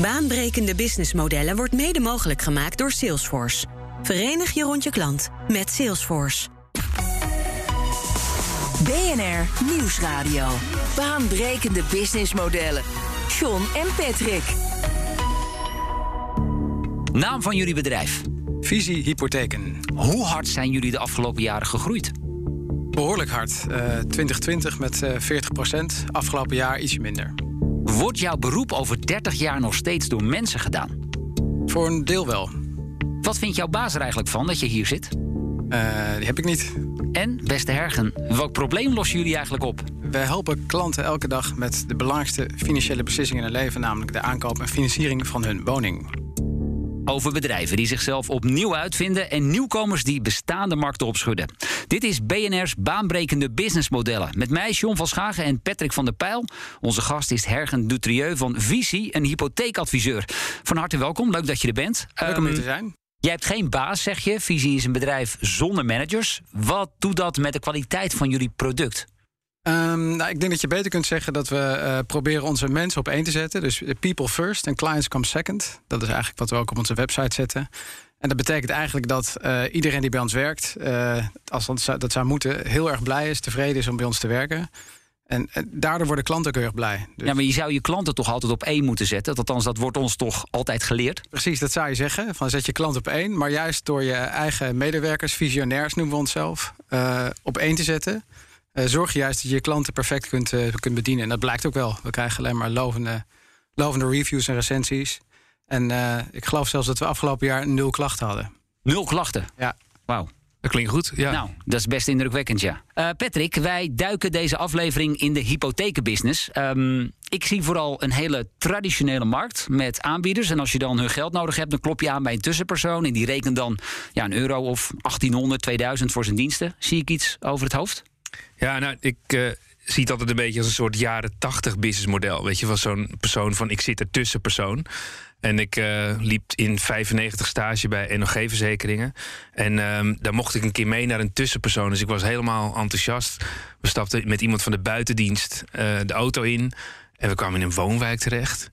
Baanbrekende businessmodellen wordt mede mogelijk gemaakt door Salesforce. Verenig je rond je klant met Salesforce. BNR Nieuwsradio. Baanbrekende businessmodellen. John en Patrick. Naam van jullie bedrijf. Visie Hypotheken. Hoe hard zijn jullie de afgelopen jaren gegroeid? Behoorlijk hard. Uh, 2020 met uh, 40% Afgelopen jaar ietsje minder. Wordt jouw beroep over 30 jaar nog steeds door mensen gedaan? Voor een deel wel. Wat vindt jouw baas er eigenlijk van dat je hier zit? Uh, die heb ik niet. En, beste Hergen, welk probleem lossen jullie eigenlijk op? Wij helpen klanten elke dag met de belangrijkste financiële beslissingen in hun leven, namelijk de aankoop en financiering van hun woning. Over bedrijven die zichzelf opnieuw uitvinden en nieuwkomers die bestaande markten opschudden. Dit is BNR's baanbrekende businessmodellen. Met mij, John van Schagen en Patrick van der Pijl. Onze gast is Hergen Dutrieu van Visie, een hypotheekadviseur. Van harte welkom, leuk dat je er bent. Leuk om hier te zijn. Jij hebt geen baas, zeg je. Visie is een bedrijf zonder managers. Wat doet dat met de kwaliteit van jullie product? Um, nou, ik denk dat je beter kunt zeggen dat we uh, proberen onze mensen op één te zetten. Dus people first en clients come second. Dat is eigenlijk wat we ook op onze website zetten. En dat betekent eigenlijk dat uh, iedereen die bij ons werkt, uh, als dat zou, dat zou moeten, heel erg blij is, tevreden is om bij ons te werken. En, en, daardoor worden klanten ook heel erg blij. Dus... Ja, maar je zou je klanten toch altijd op één moeten zetten? Althans, dat wordt ons toch altijd geleerd? Precies, dat zou je zeggen. Van zet je klant op één. Maar juist door je eigen medewerkers, visionairs noemen we onszelf, op één te zetten. Uh, zorg je juist dat je je klanten perfect kunt, uh, kunt bedienen. En dat blijkt ook wel. We krijgen alleen maar lovende, lovende reviews en recensies. En ik geloof zelfs dat we afgelopen jaar nul klachten hadden. Nul klachten? Ja. Wauw. Dat klinkt goed, ja. Nou, dat is best indrukwekkend, ja. Uh, Patrick, wij duiken deze aflevering in de hypothekenbusiness. Um, ik zie vooral een hele traditionele markt met aanbieders. En als je dan hun geld nodig hebt, dan klop je aan bij een tussenpersoon... en die rekent dan ja, een euro of 1800, 2000 voor zijn diensten. Zie ik iets over het hoofd? Ja, nou, ik... Uh zie het altijd een beetje als een soort jaren tachtig businessmodel. Weet je, van zo'n persoon van ik zit ertussen persoon. En ik uh, liep in 95 stage bij NOG-verzekeringen. En um, daar mocht ik een keer mee naar een tussenpersoon. Dus ik was helemaal enthousiast. We stapten met iemand van de buitendienst uh, de auto in. En we kwamen in een woonwijk terecht.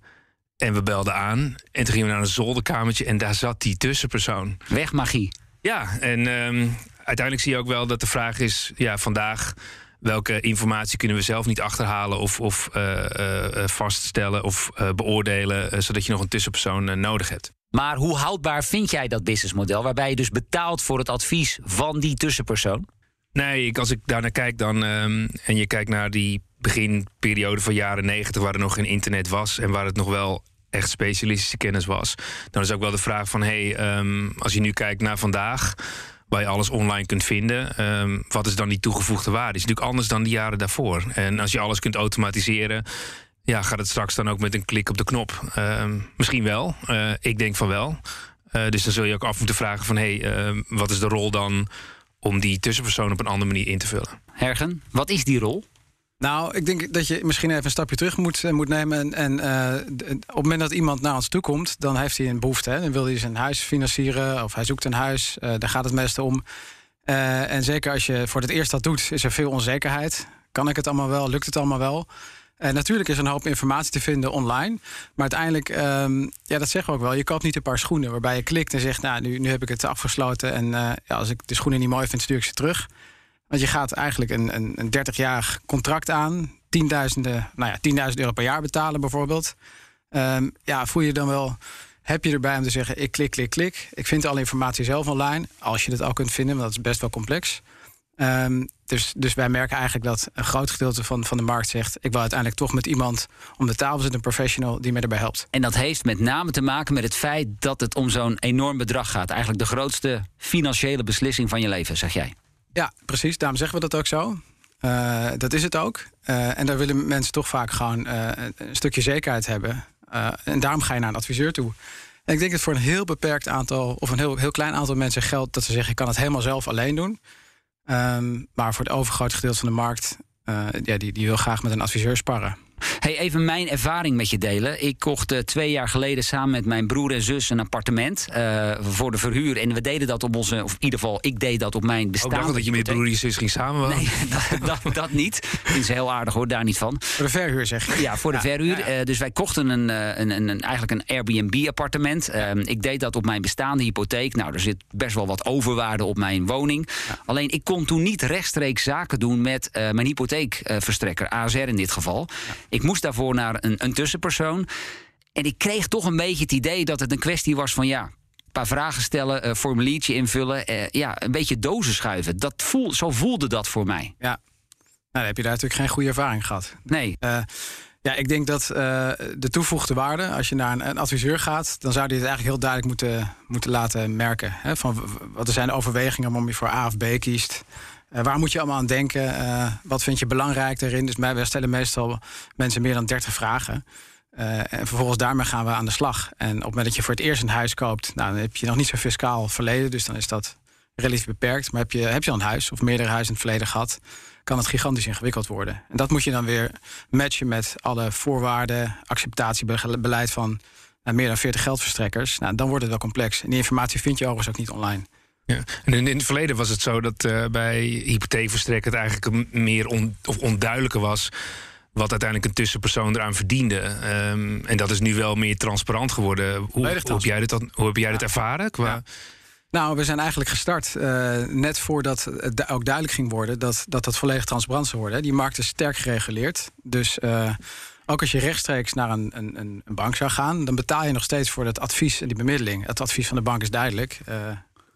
En we belden aan. En toen gingen we naar een zolderkamertje. En daar zat die tussenpersoon. Wegmagie. Ja, en um, uiteindelijk zie je ook wel dat de vraag is... ja, vandaag welke informatie kunnen we zelf niet achterhalen of, of uh, uh, vaststellen of uh, beoordelen, zodat je nog een tussenpersoon nodig hebt. Maar hoe houdbaar vind jij dat businessmodel, waarbij je dus betaalt voor het advies van die tussenpersoon? Nee, ik, als ik daar naar kijk dan, um, en je kijkt naar die beginperiode van jaren negentig, waar er nog geen internet was en waar het nog wel echt specialistische kennis was, dan is ook wel de vraag van, hé, hey, um, als je nu kijkt naar vandaag waar je alles online kunt vinden. Um, wat is dan die toegevoegde waarde? Is natuurlijk anders dan die jaren daarvoor. En als je alles kunt automatiseren, ja, gaat het straks dan ook met een klik op de knop? Um, misschien wel. Uh, ik denk van wel. Uh, dus dan zul je ook af moeten vragen van... hé, hey, uh, wat is de rol dan om die tussenpersoon op een andere manier in te vullen? Hergen, wat is die rol? Nou, ik denk dat je misschien even een stapje terug moet, uh, moet nemen. En, uh, op het moment dat iemand naar ons toe komt, dan heeft hij een behoefte. Hè? Dan wil hij zijn huis financieren of hij zoekt een huis. Uh, daar gaat het meeste om. en zeker als je voor het eerst dat doet, is er veel onzekerheid. Kan ik het allemaal wel? Lukt het allemaal wel? En natuurlijk is er een hoop informatie te vinden online. Maar uiteindelijk, um, ja, dat zeggen we ook wel. Je koopt niet een paar schoenen waarbij je klikt en zegt... nou, nu, nu heb ik het afgesloten en ja, als ik de schoenen niet mooi vind, stuur ik ze terug. Want je gaat eigenlijk een, een, een 30-jarig contract aan. Tienduizenden, nou ja, 10.000 euro per jaar betalen bijvoorbeeld. Um, ja, voel je dan wel... Heb je erbij om te zeggen, ik klik, klik, klik. Ik vind alle informatie zelf online. Als je het al kunt vinden, want dat is best wel complex. Um, dus, dus wij merken eigenlijk dat een groot gedeelte van, van de markt zegt... ik wil uiteindelijk toch met iemand om de tafel zitten, een professional die me erbij helpt. En dat heeft met name te maken met het feit dat het om zo'n enorm bedrag gaat. Eigenlijk de grootste financiële beslissing van je leven, zeg jij. Ja, precies. Daarom zeggen we dat ook zo. Uh, dat is het ook. Uh, en daar willen mensen toch vaak gewoon uh, een stukje zekerheid hebben. en daarom ga je naar een adviseur toe. En ik denk dat voor een heel beperkt aantal, of een heel, heel klein aantal mensen geldt dat ze zeggen: ik kan het helemaal zelf alleen doen. Um, maar voor het overgrote gedeelte van de markt, ja, die, die wil graag met een adviseur sparren. Hey, even mijn ervaring met je delen. Ik kocht uh, twee jaar geleden samen met mijn broer en zus een appartement uh, voor de verhuur. En we deden dat op onze, of in ieder geval, ik deed dat op mijn bestaande. Ik dacht dat je met broer en je zus ging samenwonen. Nee, dat, dat, dat niet. Vind ze heel aardig hoor, daar niet van. Voor de verhuur zeg je? Ja, voor de verhuur. Ja. Uh, dus wij kochten een, een, een, een, eigenlijk een Airbnb-appartement. Ehm, ik deed dat op mijn bestaande hypotheek. Nou, er zit best wel wat overwaarde op mijn woning. Alleen ik kon toen niet rechtstreeks zaken doen met mijn hypotheekverstrekker, ASR in dit geval. Ik moest daarvoor naar een, een tussenpersoon. En ik kreeg toch een beetje het idee dat het een kwestie was van ja. Een paar vragen stellen, een formuliertje invullen. Eh, ja, een beetje dozen schuiven. Dat voel, zo voelde dat voor mij. Ja, nou, dan heb je daar natuurlijk geen goede ervaring gehad. Nee. Uh, ja, ik denk dat uh, de toevoegde waarde, als je naar een, een, adviseur gaat, dan zou die het eigenlijk heel duidelijk moeten, moeten laten merken. Hè, van wat er zijn overwegingen waarom je voor A of B kiest. Uh, waar moet je allemaal aan denken? Uh, wat vind je belangrijk daarin? Dus wij stellen meestal mensen meer dan 30 vragen. Uh, en vervolgens daarmee gaan we aan de slag. En op het moment dat je voor het eerst een huis koopt, nou, dan heb je nog niet zo fiscaal verleden, dus dan is dat relatief beperkt. Maar heb je, heb je al een huis of meerdere huizen in het verleden gehad, kan het gigantisch ingewikkeld worden. En dat moet je dan weer matchen met alle voorwaarden, acceptatiebeleid van nou, meer dan 40 geldverstrekkers. Nou, dan wordt het wel complex. En die informatie vind je overigens ook niet online. Ja. En in, in het verleden was het zo dat uh, bij hypotheekverstrekken het eigenlijk meer on, of onduidelijker was wat uiteindelijk een tussenpersoon eraan verdiende. Um, en dat is nu wel meer transparant geworden. Hoe, hoe heb jij dit, hoe heb jij dit ervaren? Qua... Ja. Nou, we zijn eigenlijk gestart uh, net voordat het ook duidelijk ging worden dat dat, dat volledig transparant zou worden. Die markt is sterk gereguleerd. Dus uh, ook als je rechtstreeks naar een, een, een, bank zou gaan, dan betaal je nog steeds voor het advies en die bemiddeling. Het advies van de bank is duidelijk. Uh,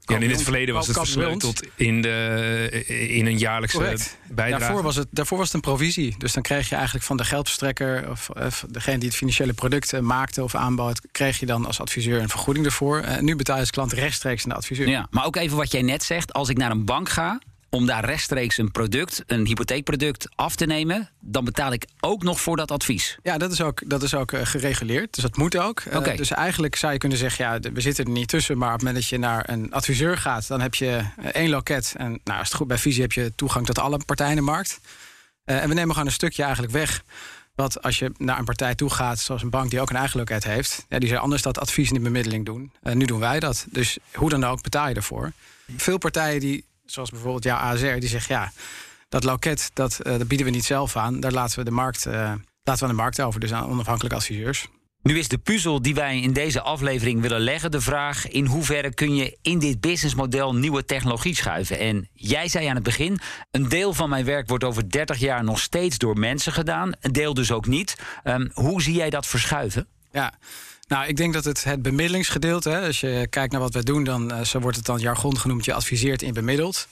ja, en in het verleden was het versleuteld in, de, in een jaarlijkse Correct. bijdrage. Daarvoor was, het, daarvoor was het een provisie. Dus dan kreeg je eigenlijk van de geldverstrekker... of, of degene die het financiële product maakte of aanbood... kreeg je dan als adviseur een vergoeding ervoor. En nu betaal je als klant rechtstreeks aan de adviseur. Ja, maar ook even wat jij net zegt. Als ik naar een bank ga om daar rechtstreeks een product, een hypotheekproduct, af te nemen, dan betaal ik ook nog voor dat advies. Ja, dat is ook, dat is ook uh, gereguleerd. Dus dat moet ook. Uh, okay. dus eigenlijk zou je kunnen zeggen, ja, we zitten er niet tussen. Maar op het moment dat je naar een adviseur gaat, dan heb je uh, één loket. En nou, als het goed bij Visie heb je toegang tot alle partijen in de markt. en we nemen gewoon een stukje eigenlijk weg. Want als je naar een partij toe gaat, zoals een bank die ook een eigen loket heeft, ja, die zou anders dat advies en die bemiddeling doen. nu doen wij dat. Dus hoe dan ook betaal je ervoor. Veel partijen die zoals bijvoorbeeld jouw ASR, die zegt ja, dat loket dat, uh, dat bieden we niet zelf aan. Daar laten we de markt, uh, laten we aan de markt over, dus aan onafhankelijke adviseurs. Nu is de puzzel die wij in deze aflevering willen leggen de vraag: in hoeverre kun je in dit businessmodel nieuwe technologie schuiven? En jij zei aan het begin: een deel van mijn werk wordt over 30 jaar nog steeds door mensen gedaan, een deel dus ook niet. Um, hoe zie jij dat verschuiven? Ja. Nou, ik denk dat het, het bemiddelingsgedeelte, hè, als je kijkt naar wat wij doen, dan uh, zo wordt het dan jargon genoemd, je adviseert in bemiddeld.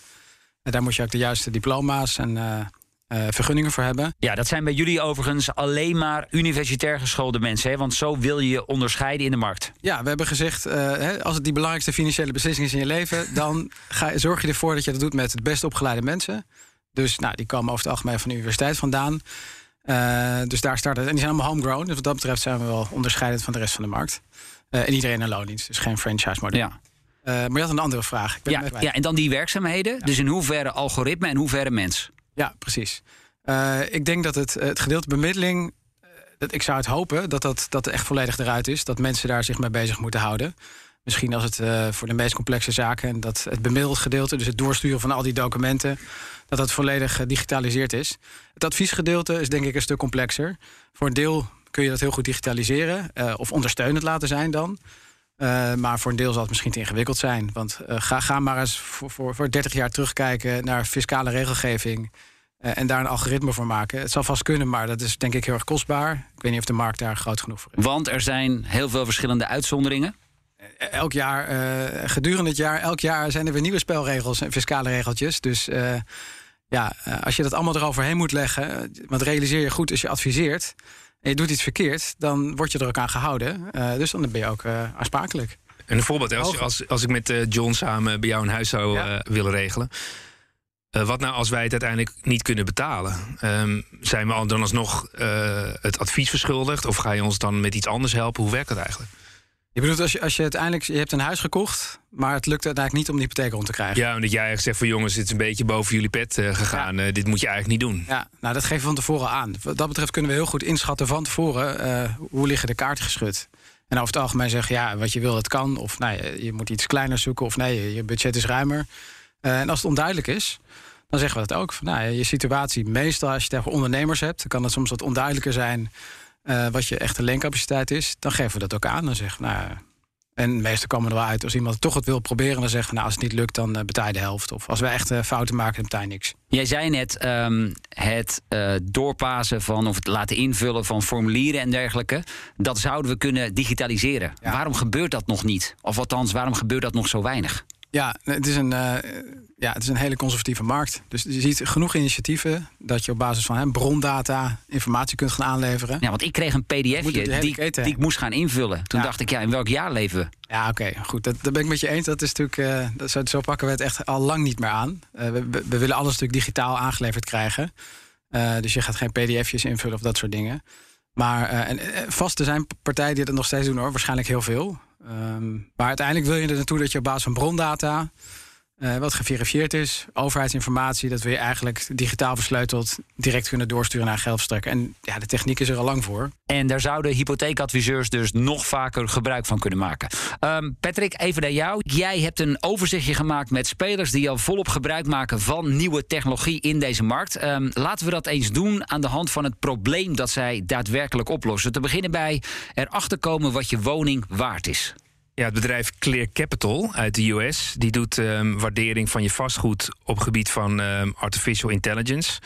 En daar moet je ook de juiste diploma's en uh, uh, vergunningen voor hebben. Ja, dat zijn bij jullie overigens alleen maar universitair geschoolde mensen, hè? want zo wil je je onderscheiden in de markt. Ja, we hebben gezegd, hè, als het die belangrijkste financiële beslissing is in je leven, dan ga, zorg je ervoor dat je dat doet met het best opgeleide mensen. Dus nou, die komen over het algemeen van de universiteit vandaan. Uh, dus daar start het. En die zijn allemaal homegrown. Dus wat dat betreft zijn we wel onderscheidend van de rest van de markt. Uh, en iedereen een loondienst, dus geen franchise model. Ja. Uh, maar je had een andere vraag. Ik ben ja, ja, en dan die werkzaamheden. Ja. Dus in hoeverre algoritme en hoeverre mens? Ja, precies. ik denk dat het, het gedeelte bemiddeling... Dat, ik zou het hopen dat dat, dat echt volledig eruit is. Dat mensen daar zich mee bezig moeten houden. Misschien als het uh, voor de meest complexe zaken... en dat het bemiddeld gedeelte, dus het doorsturen van al die documenten... dat dat volledig gedigitaliseerd is. Het adviesgedeelte is denk ik een stuk complexer. Voor een deel kun je dat heel goed digitaliseren... Uh, of ondersteunend laten zijn dan... Uh, maar voor een deel zal het misschien te ingewikkeld zijn. Want ga, ga maar eens voor, voor, voor 30 jaar terugkijken naar fiscale regelgeving... en daar een algoritme voor maken. Het zal vast kunnen, maar dat is denk ik heel erg kostbaar. Ik weet niet of de markt daar groot genoeg voor is. Want er zijn heel veel verschillende uitzonderingen elk jaar, uh, gedurende het jaar, elk jaar zijn er weer nieuwe spelregels en fiscale regeltjes. Dus uh, ja, als je dat allemaal eroverheen moet leggen, want realiseer je goed als je adviseert en je doet iets verkeerd, dan word je er ook aan gehouden. Dus dan ben je ook aansprakelijk. En een voorbeeld, als, als, als ik met John samen bij jou een huis zou ja. willen regelen. wat nou als wij het uiteindelijk niet kunnen betalen? Um, zijn we dan alsnog het advies verschuldigd? Of ga je ons dan met iets anders helpen? Hoe werkt dat eigenlijk? Je bedoelt als je, als je uiteindelijk je hebt een huis gekocht, maar het lukt uiteindelijk niet om die hypotheek rond te krijgen. Ja, omdat jij eigenlijk zegt van jongens, dit is een beetje boven jullie pet uh, gegaan. Uh, dit moet je eigenlijk niet doen. Ja, nou dat geven we van tevoren aan. Wat dat betreft kunnen we heel goed inschatten van tevoren uh, hoe liggen de kaarten geschud. En over het algemeen zeggen, ja, wat je wil, het kan. Of nee, je moet iets kleiner zoeken. Of nee, je budget is ruimer. en als het onduidelijk is, dan zeggen we dat ook. Nou, je situatie, meestal als je tegen ondernemers hebt, dan kan het soms wat onduidelijker zijn uh, wat je echte leencapaciteit is. Dan geven we dat ook aan. Dan zeggen nou, en meestal komen er wel uit als iemand toch het wil proberen, dan zeggen we, nou, als het niet lukt, dan uh, betaal je de helft. Of als we echt uh, fouten maken, dan betaal je niks. Jij zei net um, het uh, doorpassen van of het laten invullen van formulieren en dergelijke. Dat zouden we kunnen digitaliseren. Ja. Waarom gebeurt dat nog niet? Of althans, waarom gebeurt dat nog zo weinig? Ja, het is een, uh, ja, het is een hele conservatieve markt. Dus je ziet genoeg initiatieven dat je op basis van hè, brondata informatie kunt gaan aanleveren. Ja, want ik kreeg een pdfje die, die, ik moest gaan invullen. Toen ja. dacht ik, ja, in welk jaar leven we? Ja, oké, okay, goed. Dat, dat ben ik met je eens. Dat is natuurlijk, uh, dat, zo, zo, pakken we het echt al lang niet meer aan. Uh, we, we, we, willen alles natuurlijk digitaal aangeleverd krijgen. dus je gaat geen pdf'jes invullen of dat soort dingen. Maar en, vast er zijn partijen die dat nog steeds doen hoor. Waarschijnlijk heel veel. Um, maar uiteindelijk wil je er naartoe dat je op basis van brondata uh, wat geverifieerd is, overheidsinformatie, dat we je eigenlijk digitaal versleuteld direct kunnen doorsturen naar geldverstrekker. En ja, de techniek is er al lang voor. En daar zouden hypotheekadviseurs dus nog vaker gebruik van kunnen maken. Um, Patrick, even naar jou. Jij hebt een overzichtje gemaakt met spelers die al volop gebruik maken van nieuwe technologie in deze markt. Um, laten we dat eens doen aan de hand van het probleem dat zij daadwerkelijk oplossen. Te beginnen bij erachter komen wat je woning waard is. Ja, het bedrijf Clear Capital uit de US die doet um, waardering van je vastgoed op gebied van um, artificial intelligence.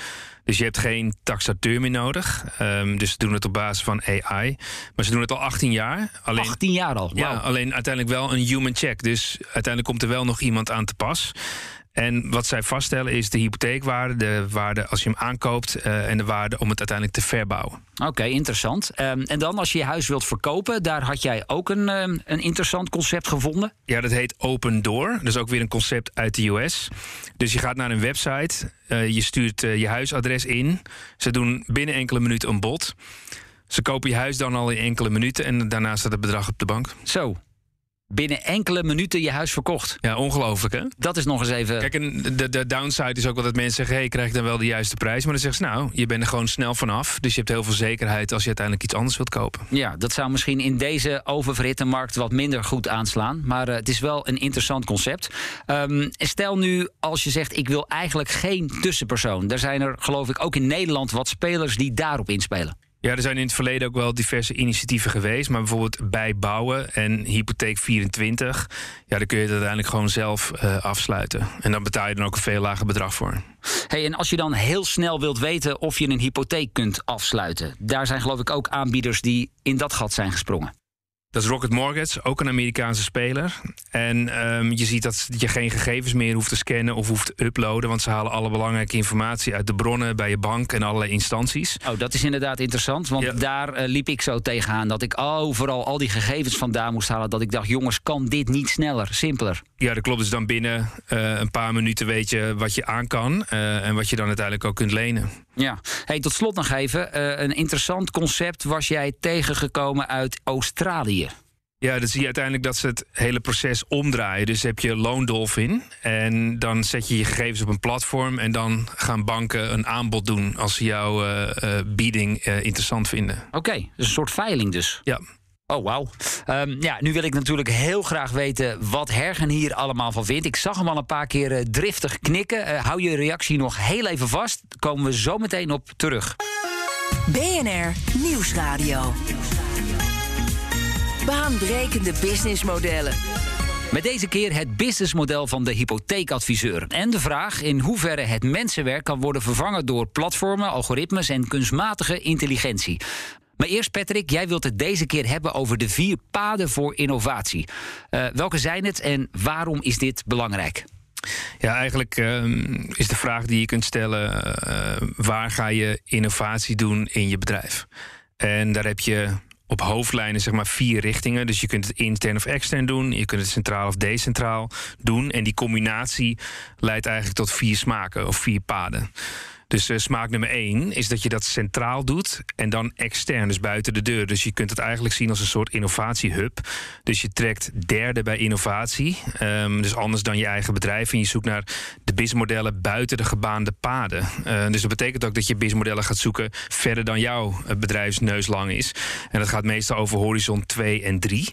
Dus je hebt geen taxateur meer nodig. Um, dus ze doen het op basis van AI. Maar ze doen het al 18 jaar. Alleen, 18 jaar al? Wow. Ja, alleen uiteindelijk wel een human check. Dus uiteindelijk komt er wel nog iemand aan te pas. En wat zij vaststellen is de hypotheekwaarde, de waarde als je hem aankoopt uh, en de waarde om het uiteindelijk te verbouwen. Oké, okay, interessant. Um, en dan als je je huis wilt verkopen, daar had jij ook een, um, een interessant concept gevonden? Ja, dat heet Open Door. Dat is ook weer een concept uit de US. Dus je gaat naar een website, uh, je stuurt uh, je huisadres in. Ze doen binnen enkele minuten een bod. Ze kopen je huis dan al in enkele minuten en daarna staat het bedrag op de bank. Zo, binnen enkele minuten je huis verkocht. Ja, ongelooflijk hè? Dat is nog eens even... Kijk, en de, de downside is ook wel dat mensen zeggen... hey, krijg ik dan wel de juiste prijs? Maar dan zeggen ze, nou, je bent er gewoon snel vanaf. Dus je hebt heel veel zekerheid als je uiteindelijk iets anders wilt kopen. Ja, dat zou misschien in deze oververhitte markt... wat minder goed aanslaan. Maar uh, het is wel een interessant concept. Um, stel nu, als je zegt, ik wil eigenlijk geen tussenpersoon. Er zijn er, geloof ik, ook in Nederland wat spelers die daarop inspelen. Ja, er zijn in het verleden ook wel diverse initiatieven geweest. Maar bijvoorbeeld bij bouwen en hypotheek 24. Ja, dan kun je het uiteindelijk gewoon zelf uh, afsluiten. En dan betaal je dan ook een veel lager bedrag voor. Hey, en als je dan heel snel wilt weten of je een hypotheek kunt afsluiten. Daar zijn geloof ik ook aanbieders die in dat gat zijn gesprongen. Dat is Rocket Mortgage, ook een Amerikaanse speler. En um, je ziet dat je geen gegevens meer hoeft te scannen of hoeft te uploaden. Want ze halen alle belangrijke informatie uit de bronnen bij je bank en allerlei instanties. Oh, dat is inderdaad interessant. Want ja. daar uh, liep ik zo tegenaan. Dat ik overal al die gegevens vandaan moest halen. Dat ik dacht, jongens, kan dit niet sneller, simpeler? Ja, dat klopt. Dus dan binnen uh, een paar minuten weet je wat je aan kan. Uh, en wat je dan uiteindelijk ook kunt lenen. Ja. Hey, tot slot nog even. een interessant concept was jij tegengekomen uit Australië. Ja, dan zie je uiteindelijk dat ze het hele proces omdraaien. Dus heb je Loondolphin en dan zet je je gegevens op een platform... en dan gaan banken een aanbod doen als ze jouw uh, uh, bieding uh, interessant vinden. Oké, okay, dus een soort veiling dus. Ja. Oh, wauw. Um, ja, nu wil ik natuurlijk heel graag weten wat Hergen hier allemaal van vindt. Ik zag hem al een paar keer uh, driftig knikken. Uh, hou je reactie nog heel even vast. Daar komen we zo meteen op terug. BNR Nieuwsradio. Baanbrekende businessmodellen. Met deze keer het businessmodel van de hypotheekadviseur. En de vraag in hoeverre het mensenwerk kan worden vervangen door platformen, algoritmes en kunstmatige intelligentie. Maar eerst, Patrick, jij wilt het deze keer hebben over de vier paden voor innovatie. Uh, welke zijn het en waarom is dit belangrijk? Ja, eigenlijk uh, is de vraag die je kunt stellen: uh, waar ga je innovatie doen in je bedrijf? En daar heb je op hoofdlijnen zeg maar vier richtingen. Dus je kunt het intern of extern doen. Je kunt het centraal of decentraal doen. En die combinatie leidt eigenlijk tot vier smaken of vier paden. Dus uh, smaak nummer één is dat je dat centraal doet en dan extern, dus buiten de deur. Dus je kunt het eigenlijk zien als een soort innovatiehub. Dus je trekt derde bij innovatie. Um, dus anders dan je eigen bedrijf. En je zoekt naar de businessmodellen buiten de gebaande paden. Uh, dus dat betekent ook dat je businessmodellen gaat zoeken verder dan jouw bedrijfsneus lang is. En dat gaat meestal over horizon 2 en 3.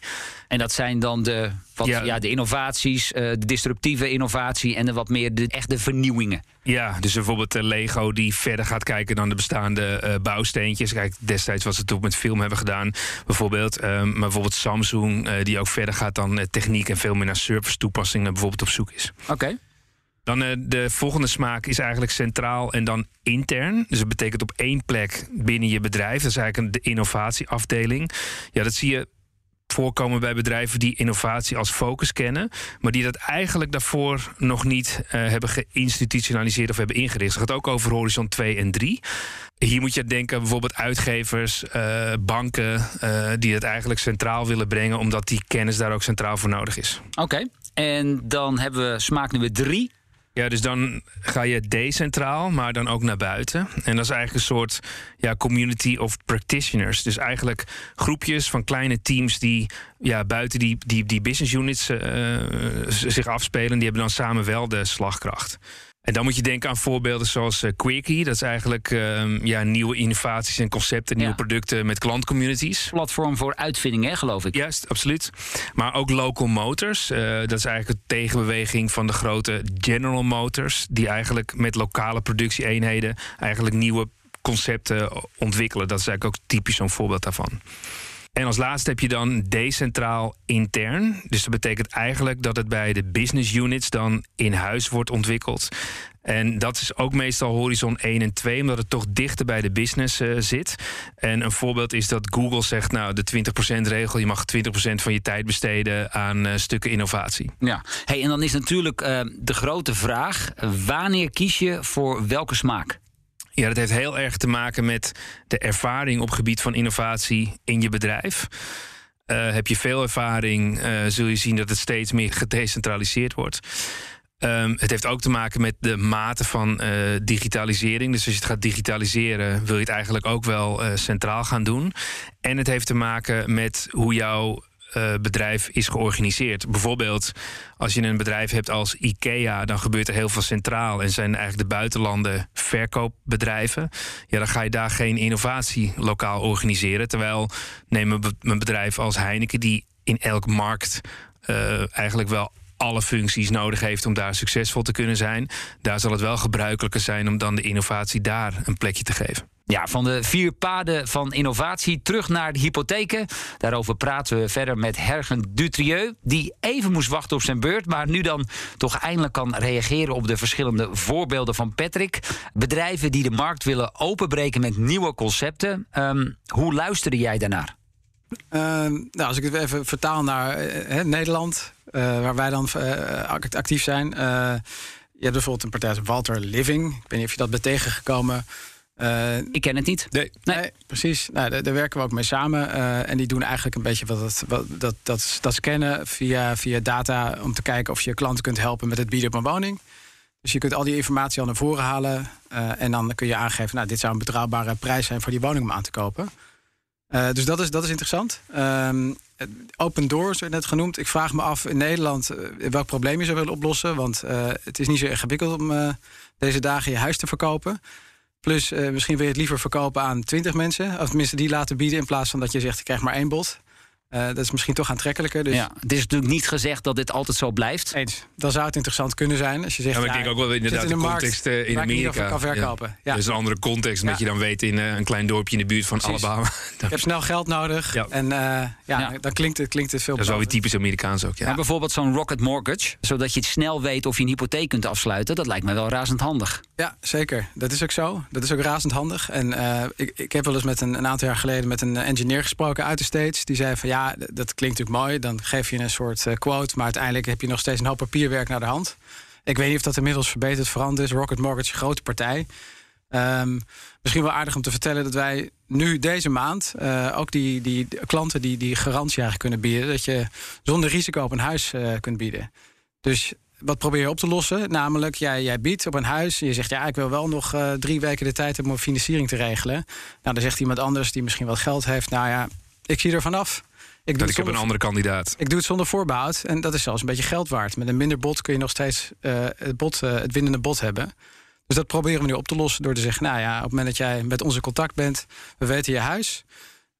En dat zijn dan de, wat, ja. de innovaties, uh, de disruptieve innovatie en de wat meer de echte vernieuwingen. Ja, dus bijvoorbeeld uh, Lego die verder gaat kijken dan de bestaande uh, bouwsteentjes. Kijk, destijds was het ook met film hebben gedaan, bijvoorbeeld. Um, maar bijvoorbeeld Samsung, die ook verder gaat dan techniek en veel meer naar service toepassingen bijvoorbeeld op zoek is. Oké. Dan de volgende smaak is eigenlijk centraal en dan intern. Dus dat betekent op één plek binnen je bedrijf. Dat is eigenlijk de innovatieafdeling. Ja, dat zie je voorkomen bij bedrijven die innovatie als focus kennen, maar die dat eigenlijk daarvoor nog niet uh, hebben geïnstitutionaliseerd of hebben ingericht. Het gaat ook over horizon 2 en 3. Hier moet je denken bijvoorbeeld uitgevers, uh, banken, uh, die het eigenlijk centraal willen brengen, omdat die kennis daar ook centraal voor nodig is. Oké, en dan hebben we smaak nummer 3. Ja, dus dan ga je decentraal, maar dan ook naar buiten. En dat is eigenlijk een soort ja, community of practitioners. Dus eigenlijk groepjes van kleine teams die ja, buiten die, die, die business units uh, zich afspelen. Die hebben dan samen wel de slagkracht. En dan moet je denken aan voorbeelden zoals uh, Quickie. Dat is eigenlijk uh, ja, nieuwe innovaties en concepten, nieuwe producten met klantcommunities. Platform voor uitvindingen, geloof ik. Juist, absoluut. Maar ook Local Motors. Uh, dat is eigenlijk de tegenbeweging van de grote General Motors. Die eigenlijk met lokale productieeenheden eigenlijk nieuwe concepten ontwikkelen. Dat is eigenlijk ook typisch zo'n voorbeeld daarvan. En als laatste heb je dan decentraal intern. Dus dat betekent eigenlijk dat het bij de business units dan in huis wordt ontwikkeld. En dat is ook meestal horizon 1 en 2, omdat het toch dichter bij de business uh, zit. En een voorbeeld is dat Google zegt, nou, de 20% regel, je mag 20% van je tijd besteden aan uh, stukken innovatie. Ja, hey, en dan is natuurlijk uh, de grote vraag: wanneer kies je voor welke smaak? Ja, dat heeft heel erg te maken met de ervaring op gebied van innovatie in je bedrijf. Uh, heb je veel ervaring, uh, zul je zien dat het steeds meer gedecentraliseerd wordt. Um, het heeft ook te maken met de mate van uh, digitalisering. Dus als je het gaat digitaliseren, wil je het eigenlijk ook wel centraal gaan doen. En het heeft te maken met hoe jouw uh, bedrijf is georganiseerd. Bijvoorbeeld, als je een bedrijf hebt als IKEA, dan gebeurt er heel veel centraal en zijn eigenlijk de buitenlanden verkoopbedrijven. Ja, dan ga je daar geen innovatie lokaal organiseren. Terwijl neem een bedrijf als Heineken, die in elk markt uh, eigenlijk wel alle functies nodig heeft om daar succesvol te kunnen zijn. Daar zal het wel gebruikelijker zijn om dan de innovatie daar een plekje te geven. Ja, van de vier paden van innovatie terug naar de hypotheken. Daarover praten we verder met Hergen Dutrieu, die even moest wachten op zijn beurt, maar nu dan toch eindelijk kan reageren op de verschillende voorbeelden van Patrick. Bedrijven die de markt willen openbreken met nieuwe concepten. Um, hoe luisterde jij daarnaar? Uh, nou, als ik het even vertaal naar uh, Nederland, uh, waar wij dan uh, actief zijn. je hebt bijvoorbeeld een partij als Walter Living. Ik weet niet of je dat bent tegengekomen. Ik ken het niet. Nee, nee. nee precies. Nou, daar, daar, werken we ook mee samen. En die doen eigenlijk een beetje wat, dat, dat, dat scannen via, via data om te kijken of je klanten kunt helpen met het bieden op een woning. Dus je kunt al die informatie al naar voren halen. En dan kun je aangeven, nou, dit zou een betrouwbare prijs zijn voor die woning om aan te kopen. Dus dat is, dat is interessant. Um, open doors werd net genoemd. Ik vraag me af in Nederland welk probleem je zou willen oplossen. Want het is niet zo ingewikkeld om deze dagen je huis te verkopen. Plus, misschien wil je het liever verkopen aan 20 mensen. Of tenminste, die laten bieden in plaats van dat je zegt: ik krijg maar één bod. Uh, dat is misschien toch aantrekkelijker. Dus... Ja, het is natuurlijk niet gezegd dat dit altijd zo blijft. Eens. Dan zou het interessant kunnen zijn als je zegt. Ja, maar ik denk ook wel inderdaad in de, de context markt, uh, in Amerika. Kan verkopen. Ja. Ja. Dus een andere context, omdat je dan weet in uh, een klein dorpje in de buurt van Precies. Alabama. ik heb snel geld nodig. Ja. En ja, dan klinkt het, klinkt het veel. Dat is wel weer typisch Amerikaans ook. Ja. Maar bijvoorbeeld zo'n Rocket Mortgage, zodat je het snel weet of je een hypotheek kunt afsluiten. Dat lijkt me wel razend handig. Ja, zeker. Dat is ook zo. Dat is ook razend handig. En ik, ik heb wel eens met een, een aantal jaar geleden met een engineer gesproken uit de States. Die zei van ja, dat klinkt natuurlijk mooi. Dan geef je een soort uh, quote, maar uiteindelijk heb je nog steeds een hoop papierwerk naar de hand. Ik weet niet of dat inmiddels verbeterd veranderd is. Rocket Mortgage, grote partij. Um, misschien wel aardig om te vertellen dat wij nu deze maand uh, ook die, die klanten die, die garantie eigenlijk kunnen bieden. Dat je zonder risico op een huis uh, kunt bieden. Dus wat probeer je op te lossen? Namelijk, jij, jij biedt op een huis. Je zegt, ja, ik wil wel nog drie weken de tijd hebben om financiering te regelen. Nou, dan zegt iemand anders die misschien wat geld heeft. Nou ja, ik zie er vanaf. Ik, doe ik heb een andere kandidaat. Ik doe het zonder voorbehoud. En dat is zelfs een beetje geld waard. Met een minder bod kun je nog steeds uh, het, bod, uh, het winnende bod hebben. Dus dat proberen we nu op te lossen door te zeggen: Nou ja, op het moment dat jij met onze contact bent, we weten je huis.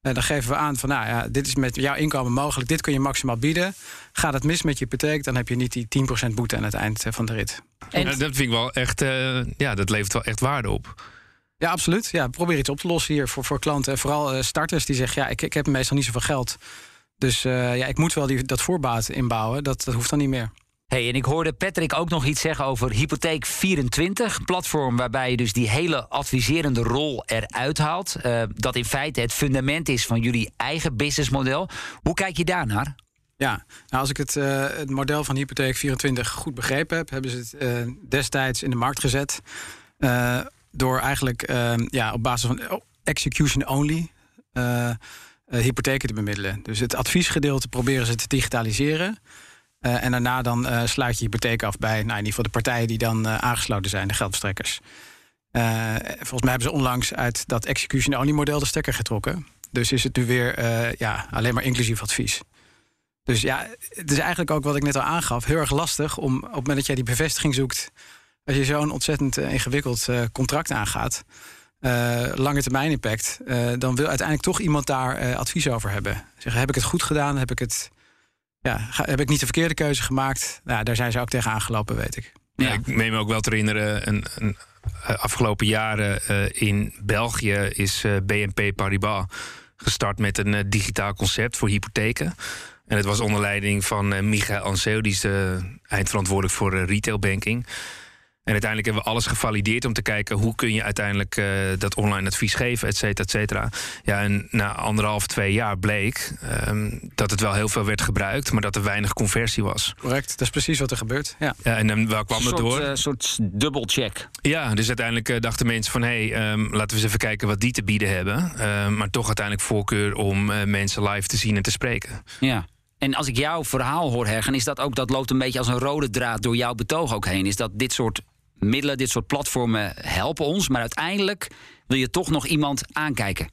En dan geven we aan van, nou ja, dit is met jouw inkomen mogelijk, dit kun je maximaal bieden. Gaat het mis met je hypotheek, dan heb je niet die 10% boete aan het eind van de rit. En dat vind ik wel echt, uh, ja, dat levert wel echt waarde op. Ja, absoluut. Ja, probeer iets op te lossen hier voor, voor klanten. En vooral uh, starters die zeggen, ja, ik, ik heb meestal niet zoveel geld. Dus uh, ja, ik moet wel die, dat voorbaat inbouwen. Dat, dat hoeft dan niet meer. Hey, en ik hoorde Patrick ook nog iets zeggen over Hypotheek 24, platform waarbij je dus die hele adviserende rol eruit haalt. Uh, dat in feite het fundament is van jullie eigen businessmodel. Hoe kijk je daarnaar? Ja, nou als ik het, uh, het model van Hypotheek 24 goed begrepen heb, hebben ze het uh, destijds in de markt gezet. door eigenlijk ja, op basis van execution only hypotheken te bemiddelen. Dus het adviesgedeelte proberen ze te digitaliseren. Uh, en daarna dan uh, sluit je hypotheek af bij nou, in ieder geval de partijen die dan aangesloten zijn, de geldverstrekkers. volgens mij hebben ze onlangs uit dat execution-only model de stekker getrokken. Dus is het nu weer ja, alleen maar inclusief advies. Dus ja, het is eigenlijk ook wat ik net al aangaf, heel erg lastig om op het moment dat jij die bevestiging zoekt, als je zo'n ontzettend ingewikkeld contract aangaat, lange termijn impact, dan wil uiteindelijk toch iemand daar advies over hebben. Zeggen, heb ik het goed gedaan? Heb ik het ja, heb ik niet de verkeerde keuze gemaakt? Nou, daar zijn ze ook tegen aangelopen, weet ik. Ja. ik meen me ook wel te herinneren, een, een eh, afgelopen jaren uh, in België is uh, eh, BNP Paribas gestart met een digitaal concept voor hypotheken. En het was onder leiding van Michael Anseo, die is eindverantwoordelijk voor retailbanking. En uiteindelijk hebben we alles gevalideerd om te kijken hoe kun je uiteindelijk uh, dat online advies geven, et cetera, et cetera. Ja, en na anderhalf, twee jaar bleek um, dat het wel heel veel werd gebruikt, maar dat er weinig conversie was. Correct, dat is precies wat er gebeurt. Ja, ja en dan waar kwam het door? Een uh, soort dubbelcheck. Ja, dus uiteindelijk uh, dachten mensen van hé, hey, um, laten we eens even kijken wat die te bieden hebben. Ehm, maar toch uiteindelijk voorkeur om mensen live te zien en te spreken. Ja. En als ik jouw verhaal hoor, Hergen, is dat ook dat loopt een beetje als een rode draad door jouw betoog ook heen. Is dat dit soort middelen, dit soort platformen helpen ons. Maar uiteindelijk wil je toch nog iemand aankijken.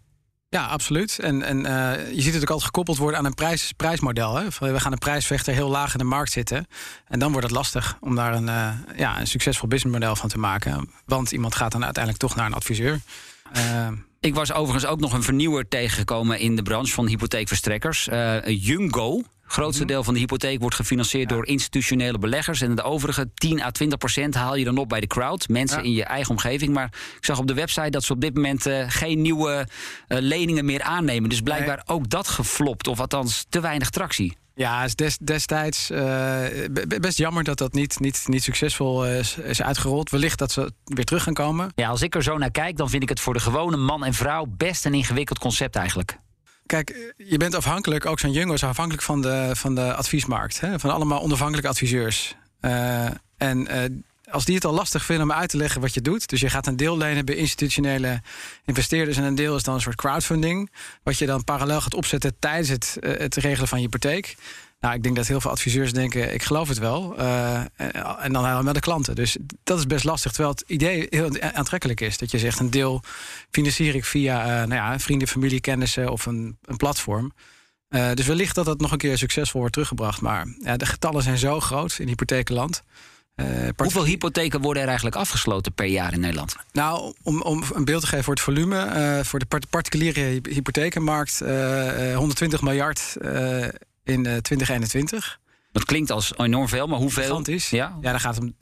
Ja, absoluut. En, en uh, je ziet het natuurlijk altijd gekoppeld worden aan een prijs, prijsmodel. Hè? We gaan een prijsvechter heel laag in de markt zitten. En dan wordt het lastig om daar een, uh, ja, een succesvol businessmodel van te maken. Want iemand gaat dan uiteindelijk toch naar een adviseur. Uh, ik was overigens ook nog een vernieuwer tegengekomen in de branche van hypotheekverstrekkers. Jungo grootste mhm. deel van de hypotheek wordt gefinancierd door institutionele beleggers. En de overige 10 à 20 procent haal je dan op bij de crowd. Mensen in je eigen omgeving. Maar ik zag op de website dat ze op dit moment uh, geen nieuwe uh, leningen meer aannemen. Dus blijkbaar nee. ook dat geflopt. Of althans te weinig tractie. Ja, is des, destijds uh, best jammer dat dat niet, niet, niet succesvol is, is uitgerold. Wellicht dat ze weer terug gaan komen. Ja, als ik er zo naar kijk, dan vind ik het voor de gewone man en vrouw best een ingewikkeld concept eigenlijk. Kijk, je bent afhankelijk, ook zo'n Jungo is afhankelijk van de, van de adviesmarkt. Hè? Van allemaal onafhankelijke adviseurs. Uh, en uh, als die het al lastig vinden om uit te leggen wat je doet. Dus je gaat een deel lenen bij institutionele investeerders. En een deel is dan een soort crowdfunding. Wat je dan parallel gaat opzetten tijdens het, uh, het regelen van je hypotheek. Nou, ik denk dat heel veel adviseurs denken, ik geloof het wel. Uh, en dan helemaal de klanten. Dus dat is best lastig. Terwijl het idee heel aantrekkelijk is. Dat je zegt, een deel financier ik via uh, nou ja, vrienden, familie, kennissen of een, een platform. Dus wellicht dat dat nog een keer succesvol wordt teruggebracht. Maar ja, de getallen zijn zo groot in hypothekenland. Hoeveel hypotheken worden er eigenlijk afgesloten per jaar in Nederland? Nou, om, om een beeld te geven voor het volume. voor de particuliere hypothekenmarkt 120 miljard in 2021. Eh, dat klinkt als enorm veel, maar hoeveel? Gigantisch. Ja, ja dan gaat het om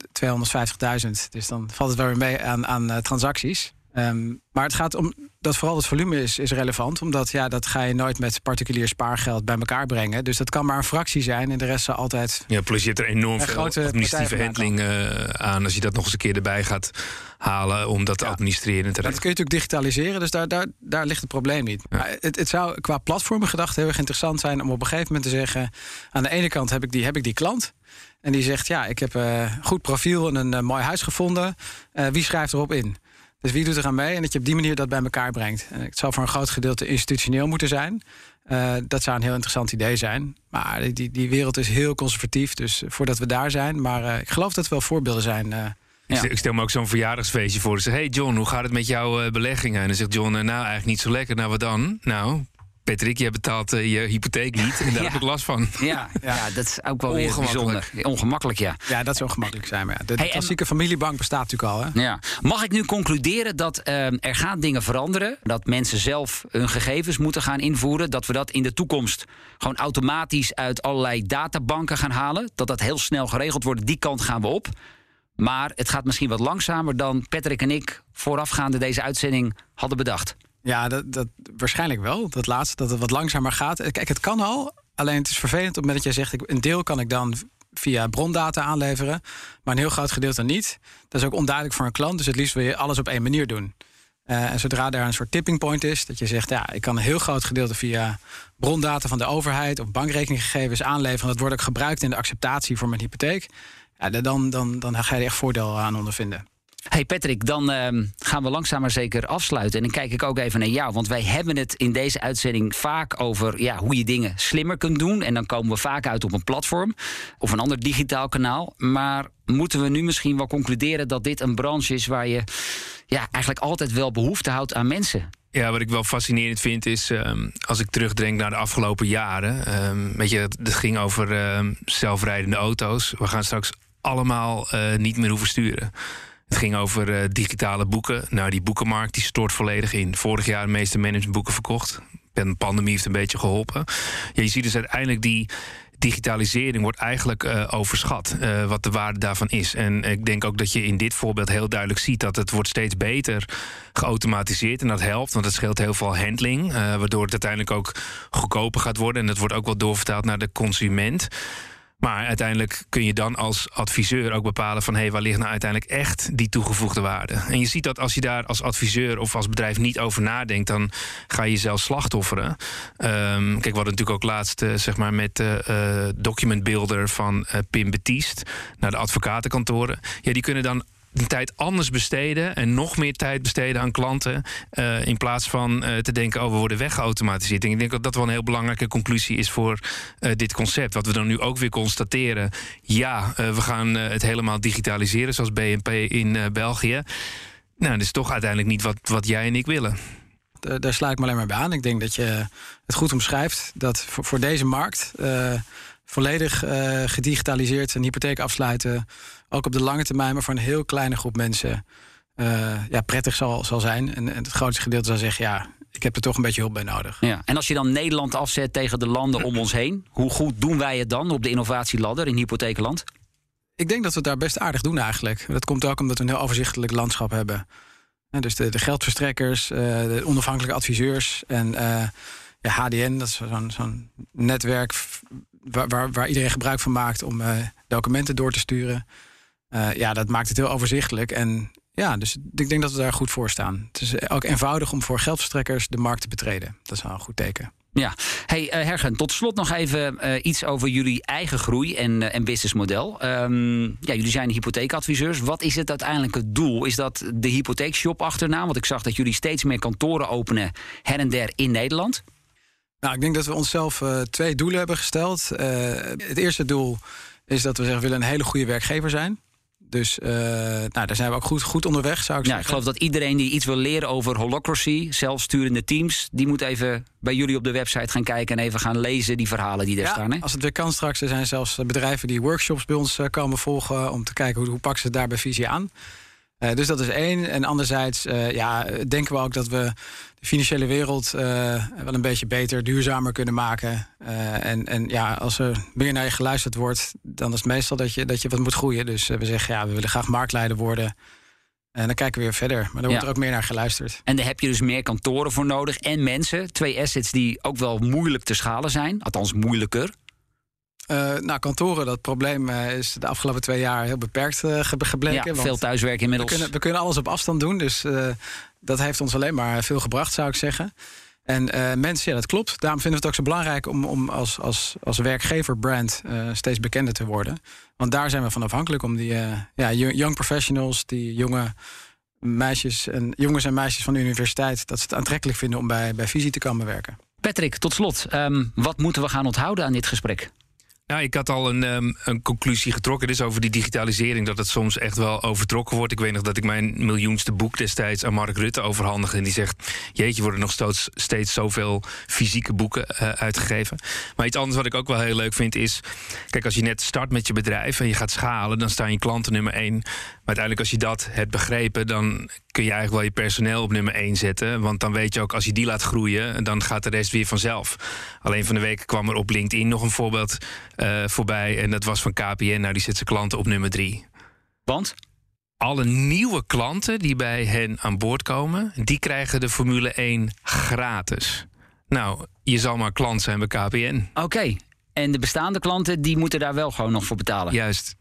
250.000. Dus dan valt het wel weer mee aan, aan transacties. Um, maar het gaat om dat vooral het volume is, is relevant. Omdat ja, dat ga je nooit met particulier spaargeld bij elkaar brengen. Dus dat kan maar een fractie zijn en de rest zal altijd. Ja, plus je hebt er enorm veel administratieve handling uh, aan. Als je dat nog eens een keer erbij gaat halen om dat te ja. administreren. Te dat kun je natuurlijk digitaliseren, dus daar, daar, daar ligt het probleem niet. Ja. Maar het, het zou qua platformen gedacht heel erg interessant zijn om op een gegeven moment te zeggen: aan de ene kant heb ik die, heb ik die klant. En die zegt: Ja, ik heb een uh, goed profiel en een uh, mooi huis gevonden. Uh, wie schrijft erop in? Dus wie doet er aan mee? En dat je op die manier dat bij elkaar brengt. En het zou voor een groot gedeelte institutioneel moeten zijn. dat zou een heel interessant idee zijn. Maar die, die wereld is heel conservatief, dus voordat we daar zijn. Maar ik geloof dat er wel voorbeelden zijn ja. Ik stel me ook zo'n verjaardagsfeestje voor. Ze zeg, hey John, hoe gaat het met jouw beleggingen? En dan zegt John, nou eigenlijk niet zo lekker. Nou, wat dan? Nou, Patrick, jij betaalt uh, je hypotheek niet. En daar heb ik last van. Ja, ja. dat is ook wel weer bijzonder. Ongemakkelijk, ja. Ja, dat is ongemakkelijk zijn. Maar ja, de, klassieke familiebank bestaat natuurlijk al. Hè? Ja. Mag ik nu concluderen dat er gaan dingen veranderen? Dat mensen zelf hun gegevens moeten gaan invoeren? Dat we dat in de toekomst gewoon automatisch uit allerlei databanken gaan halen? Dat dat heel snel geregeld wordt? Die kant gaan we op. Maar het gaat misschien wat langzamer dan Patrick en ik voorafgaande deze uitzending hadden bedacht. Ja, dat, dat, waarschijnlijk wel. Dat laatste, dat het wat langzamer gaat. Kijk, het kan al. Alleen het is vervelend op het moment dat jij zegt... een deel kan ik dan via brondata aanleveren... maar een heel groot gedeelte niet. Dat is ook onduidelijk voor een klant. Dus het liefst wil je alles op één manier doen. Uh, en zodra daar een soort tipping point is... dat je zegt, ja, ik kan een heel groot gedeelte via brondata van de overheid... of bankrekeninggegevens aanleveren. Dat wordt ook gebruikt in de acceptatie voor mijn hypotheek ja, dan, dan, dan ga je er echt voordeel aan ondervinden. Hey Patrick, dan uh, gaan we langzaam maar zeker afsluiten. En dan kijk ik ook even naar jou. Want wij hebben het in deze uitzending vaak over ja, hoe je dingen slimmer kunt doen. En dan komen we vaak uit op een platform of een ander digitaal kanaal. Maar moeten we nu misschien wel concluderen dat dit een branche is waar je ja, eigenlijk altijd wel behoefte houdt aan mensen? Ja, wat ik wel fascinerend vind is, um, als ik terugdenk naar de afgelopen jaren. Um, weet je, het ging over zelfrijdende auto's. We gaan straks allemaal uh, niet meer hoeven sturen. Het ging over uh, digitale boeken. Nou, die boekenmarkt die stort volledig in. Vorig jaar de meeste managementboeken verkocht. De pandemie heeft een beetje geholpen. Je ziet dus uiteindelijk die digitalisering wordt eigenlijk uh, overschat. Uh, wat de waarde daarvan is. En ik denk ook dat je in dit voorbeeld heel duidelijk ziet dat het wordt steeds beter geautomatiseerd. En dat helpt, want het scheelt heel veel handling. Waardoor het uiteindelijk ook goedkoper gaat worden. En dat wordt ook wel doorvertaald naar de consument. Maar uiteindelijk kun je dan als adviseur ook bepalen van hé, hey, waar ligt nou uiteindelijk echt die toegevoegde waarde? En je ziet dat als je daar als adviseur of als bedrijf niet over nadenkt, dan ga je jezelf slachtofferen. Um, kijk, we hadden natuurlijk ook laatst uh, zeg maar met de uh, document builder van uh, Pim Betiest naar de advocatenkantoren. Ja, die kunnen dan die tijd anders besteden en nog meer tijd besteden aan klanten. Uh, in plaats van uh, te denken, oh, we worden weggeautomatiseerd. Ik denk dat dat wel een heel belangrijke conclusie is voor uh, dit concept. Wat we dan nu ook weer constateren. Ja, we gaan het helemaal digitaliseren, zoals BNP in België. Nou, dat is toch uiteindelijk niet wat, wat jij en ik willen. Daar sluit ik me alleen maar bij aan. Ik denk dat je het goed omschrijft dat voor, voor deze markt volledig gedigitaliseerd een hypotheek afsluiten, ook op de lange termijn, maar voor een heel kleine groep mensen, uh, ja, prettig zal, zal zijn. En, en het grootste gedeelte zal zeggen, ja, ik heb er toch een beetje hulp bij nodig. Ja. En als je dan Nederland afzet tegen de landen om ons heen, hoe goed doen wij het dan op de innovatieladder in hypotheekland? Ik denk dat we het daar best aardig doen eigenlijk. Dat komt ook omdat we een heel overzichtelijk landschap hebben. dus de, de geldverstrekkers, uh, de onafhankelijke adviseurs en ja, HDN, dat is zo'n zo'n netwerk waar, waar, waar, iedereen gebruik van maakt om uh, documenten door te sturen. Uh, ja, dat maakt het heel overzichtelijk. En ja, dus ik denk dat we daar goed voor staan. Het is ook eenvoudig om voor geldverstrekkers de markt te betreden. Dat is wel een goed teken. Ja, hey uh, Hergen, tot slot nog even uh, iets over jullie eigen groei en, uh, en businessmodel. Um, ja, jullie zijn hypotheekadviseurs. Wat is het uiteindelijke doel? Is dat de hypotheekshop achterna? Want ik zag dat jullie steeds meer kantoren openen her en der in Nederland. Nou, ik denk dat we onszelf uh, twee doelen hebben gesteld. Het eerste doel is dat we zeggen, we willen een hele goede werkgever zijn. Dus uh, nou, daar zijn we ook goed, goed onderweg, zou ik ja, zeggen. Ik geloof dat iedereen die iets wil leren over holocracy, zelfsturende teams, die moet even bij jullie op de website gaan kijken en even gaan lezen die verhalen die daar ja, staan. Hè? Als het weer kan straks, er zijn zelfs bedrijven die workshops bij ons komen volgen om te kijken hoe, hoe pakken ze het daar bij visie aan. Uh, dus dat is één. En anderzijds uh, ja, denken we ook dat we financiële wereld uh, wel een beetje beter, duurzamer kunnen maken. en, en ja, als er meer naar je geluisterd wordt, dan is het meestal dat je, dat je wat moet groeien. Dus we zeggen ja, we willen graag marktleider worden. En dan kijken we weer verder. Maar dan wordt er ook meer naar geluisterd. En daar heb je dus meer kantoren voor nodig en mensen. Twee assets die ook wel moeilijk te schalen zijn. Althans, moeilijker. Uh, nou, kantoren, dat probleem uh, is de afgelopen twee jaar heel beperkt uh, gebleken. Ja, veel thuiswerk inmiddels. We kunnen, we kunnen, alles op afstand doen, dus dat heeft ons alleen maar veel gebracht, zou ik zeggen. En mensen, ja, dat klopt. Daarom vinden we het ook zo belangrijk om, om als, als, als werkgever-brand steeds bekender te worden. Want daar zijn we van afhankelijk om die ja, young professionals, die jonge meisjes en jongens en meisjes van de universiteit, dat ze het aantrekkelijk vinden om bij, bij Visie te komen werken. Patrick, tot slot. ehm, wat moeten we gaan onthouden aan dit gesprek? Nou, ik had al een, ehm, een conclusie getrokken. Dus over die digitalisering, dat het soms echt wel overtrokken wordt. Ik weet nog dat ik mijn miljoenste boek destijds aan Mark Rutte overhandigde. En die zegt: Jeetje, worden nog steeds, steeds zoveel fysieke boeken eh, uitgegeven. Maar iets anders wat ik ook wel heel leuk vind is. Kijk, als je net start met je bedrijf en je gaat schalen, dan staan je klanten nummer één. Maar uiteindelijk, als je dat hebt begrepen, dan kun je eigenlijk wel je personeel op nummer één zetten. Want dan weet je ook, als je die laat groeien, dan gaat de rest weer vanzelf. Alleen van de week kwam er op LinkedIn nog een voorbeeld eh, voorbij. En dat was van KPN. Nou, die zet zijn klanten op nummer drie. Want? Alle nieuwe klanten die bij hen aan boord komen, die krijgen de Formule 1 gratis. Nou, je zal maar klant zijn bij KPN. Oké. En de bestaande klanten, die moeten daar wel gewoon nog voor betalen? Juist.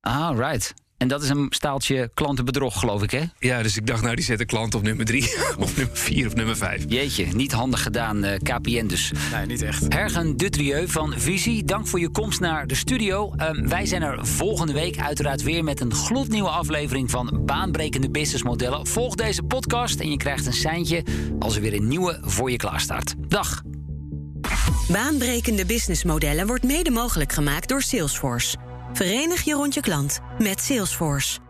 Ah, right. En dat is een staaltje klantenbedrog, geloof ik, hè? Ja, dus ik dacht, nou, die zetten klant op nummer drie, of nummer vier of nummer vijf. Jeetje, niet handig gedaan, eh, KPN dus. Nee, niet echt. Hergen Dutrieu van Visie, dank voor je komst naar de studio. Ehm, wij zijn er volgende week uiteraard weer met een gloednieuwe aflevering van Baanbrekende Businessmodellen. Volg deze podcast en je krijgt een seintje als er weer een nieuwe voor je klaarstaat. Dag! Baanbrekende businessmodellen wordt mede mogelijk gemaakt door Salesforce. Verenig je rond je klant met Salesforce.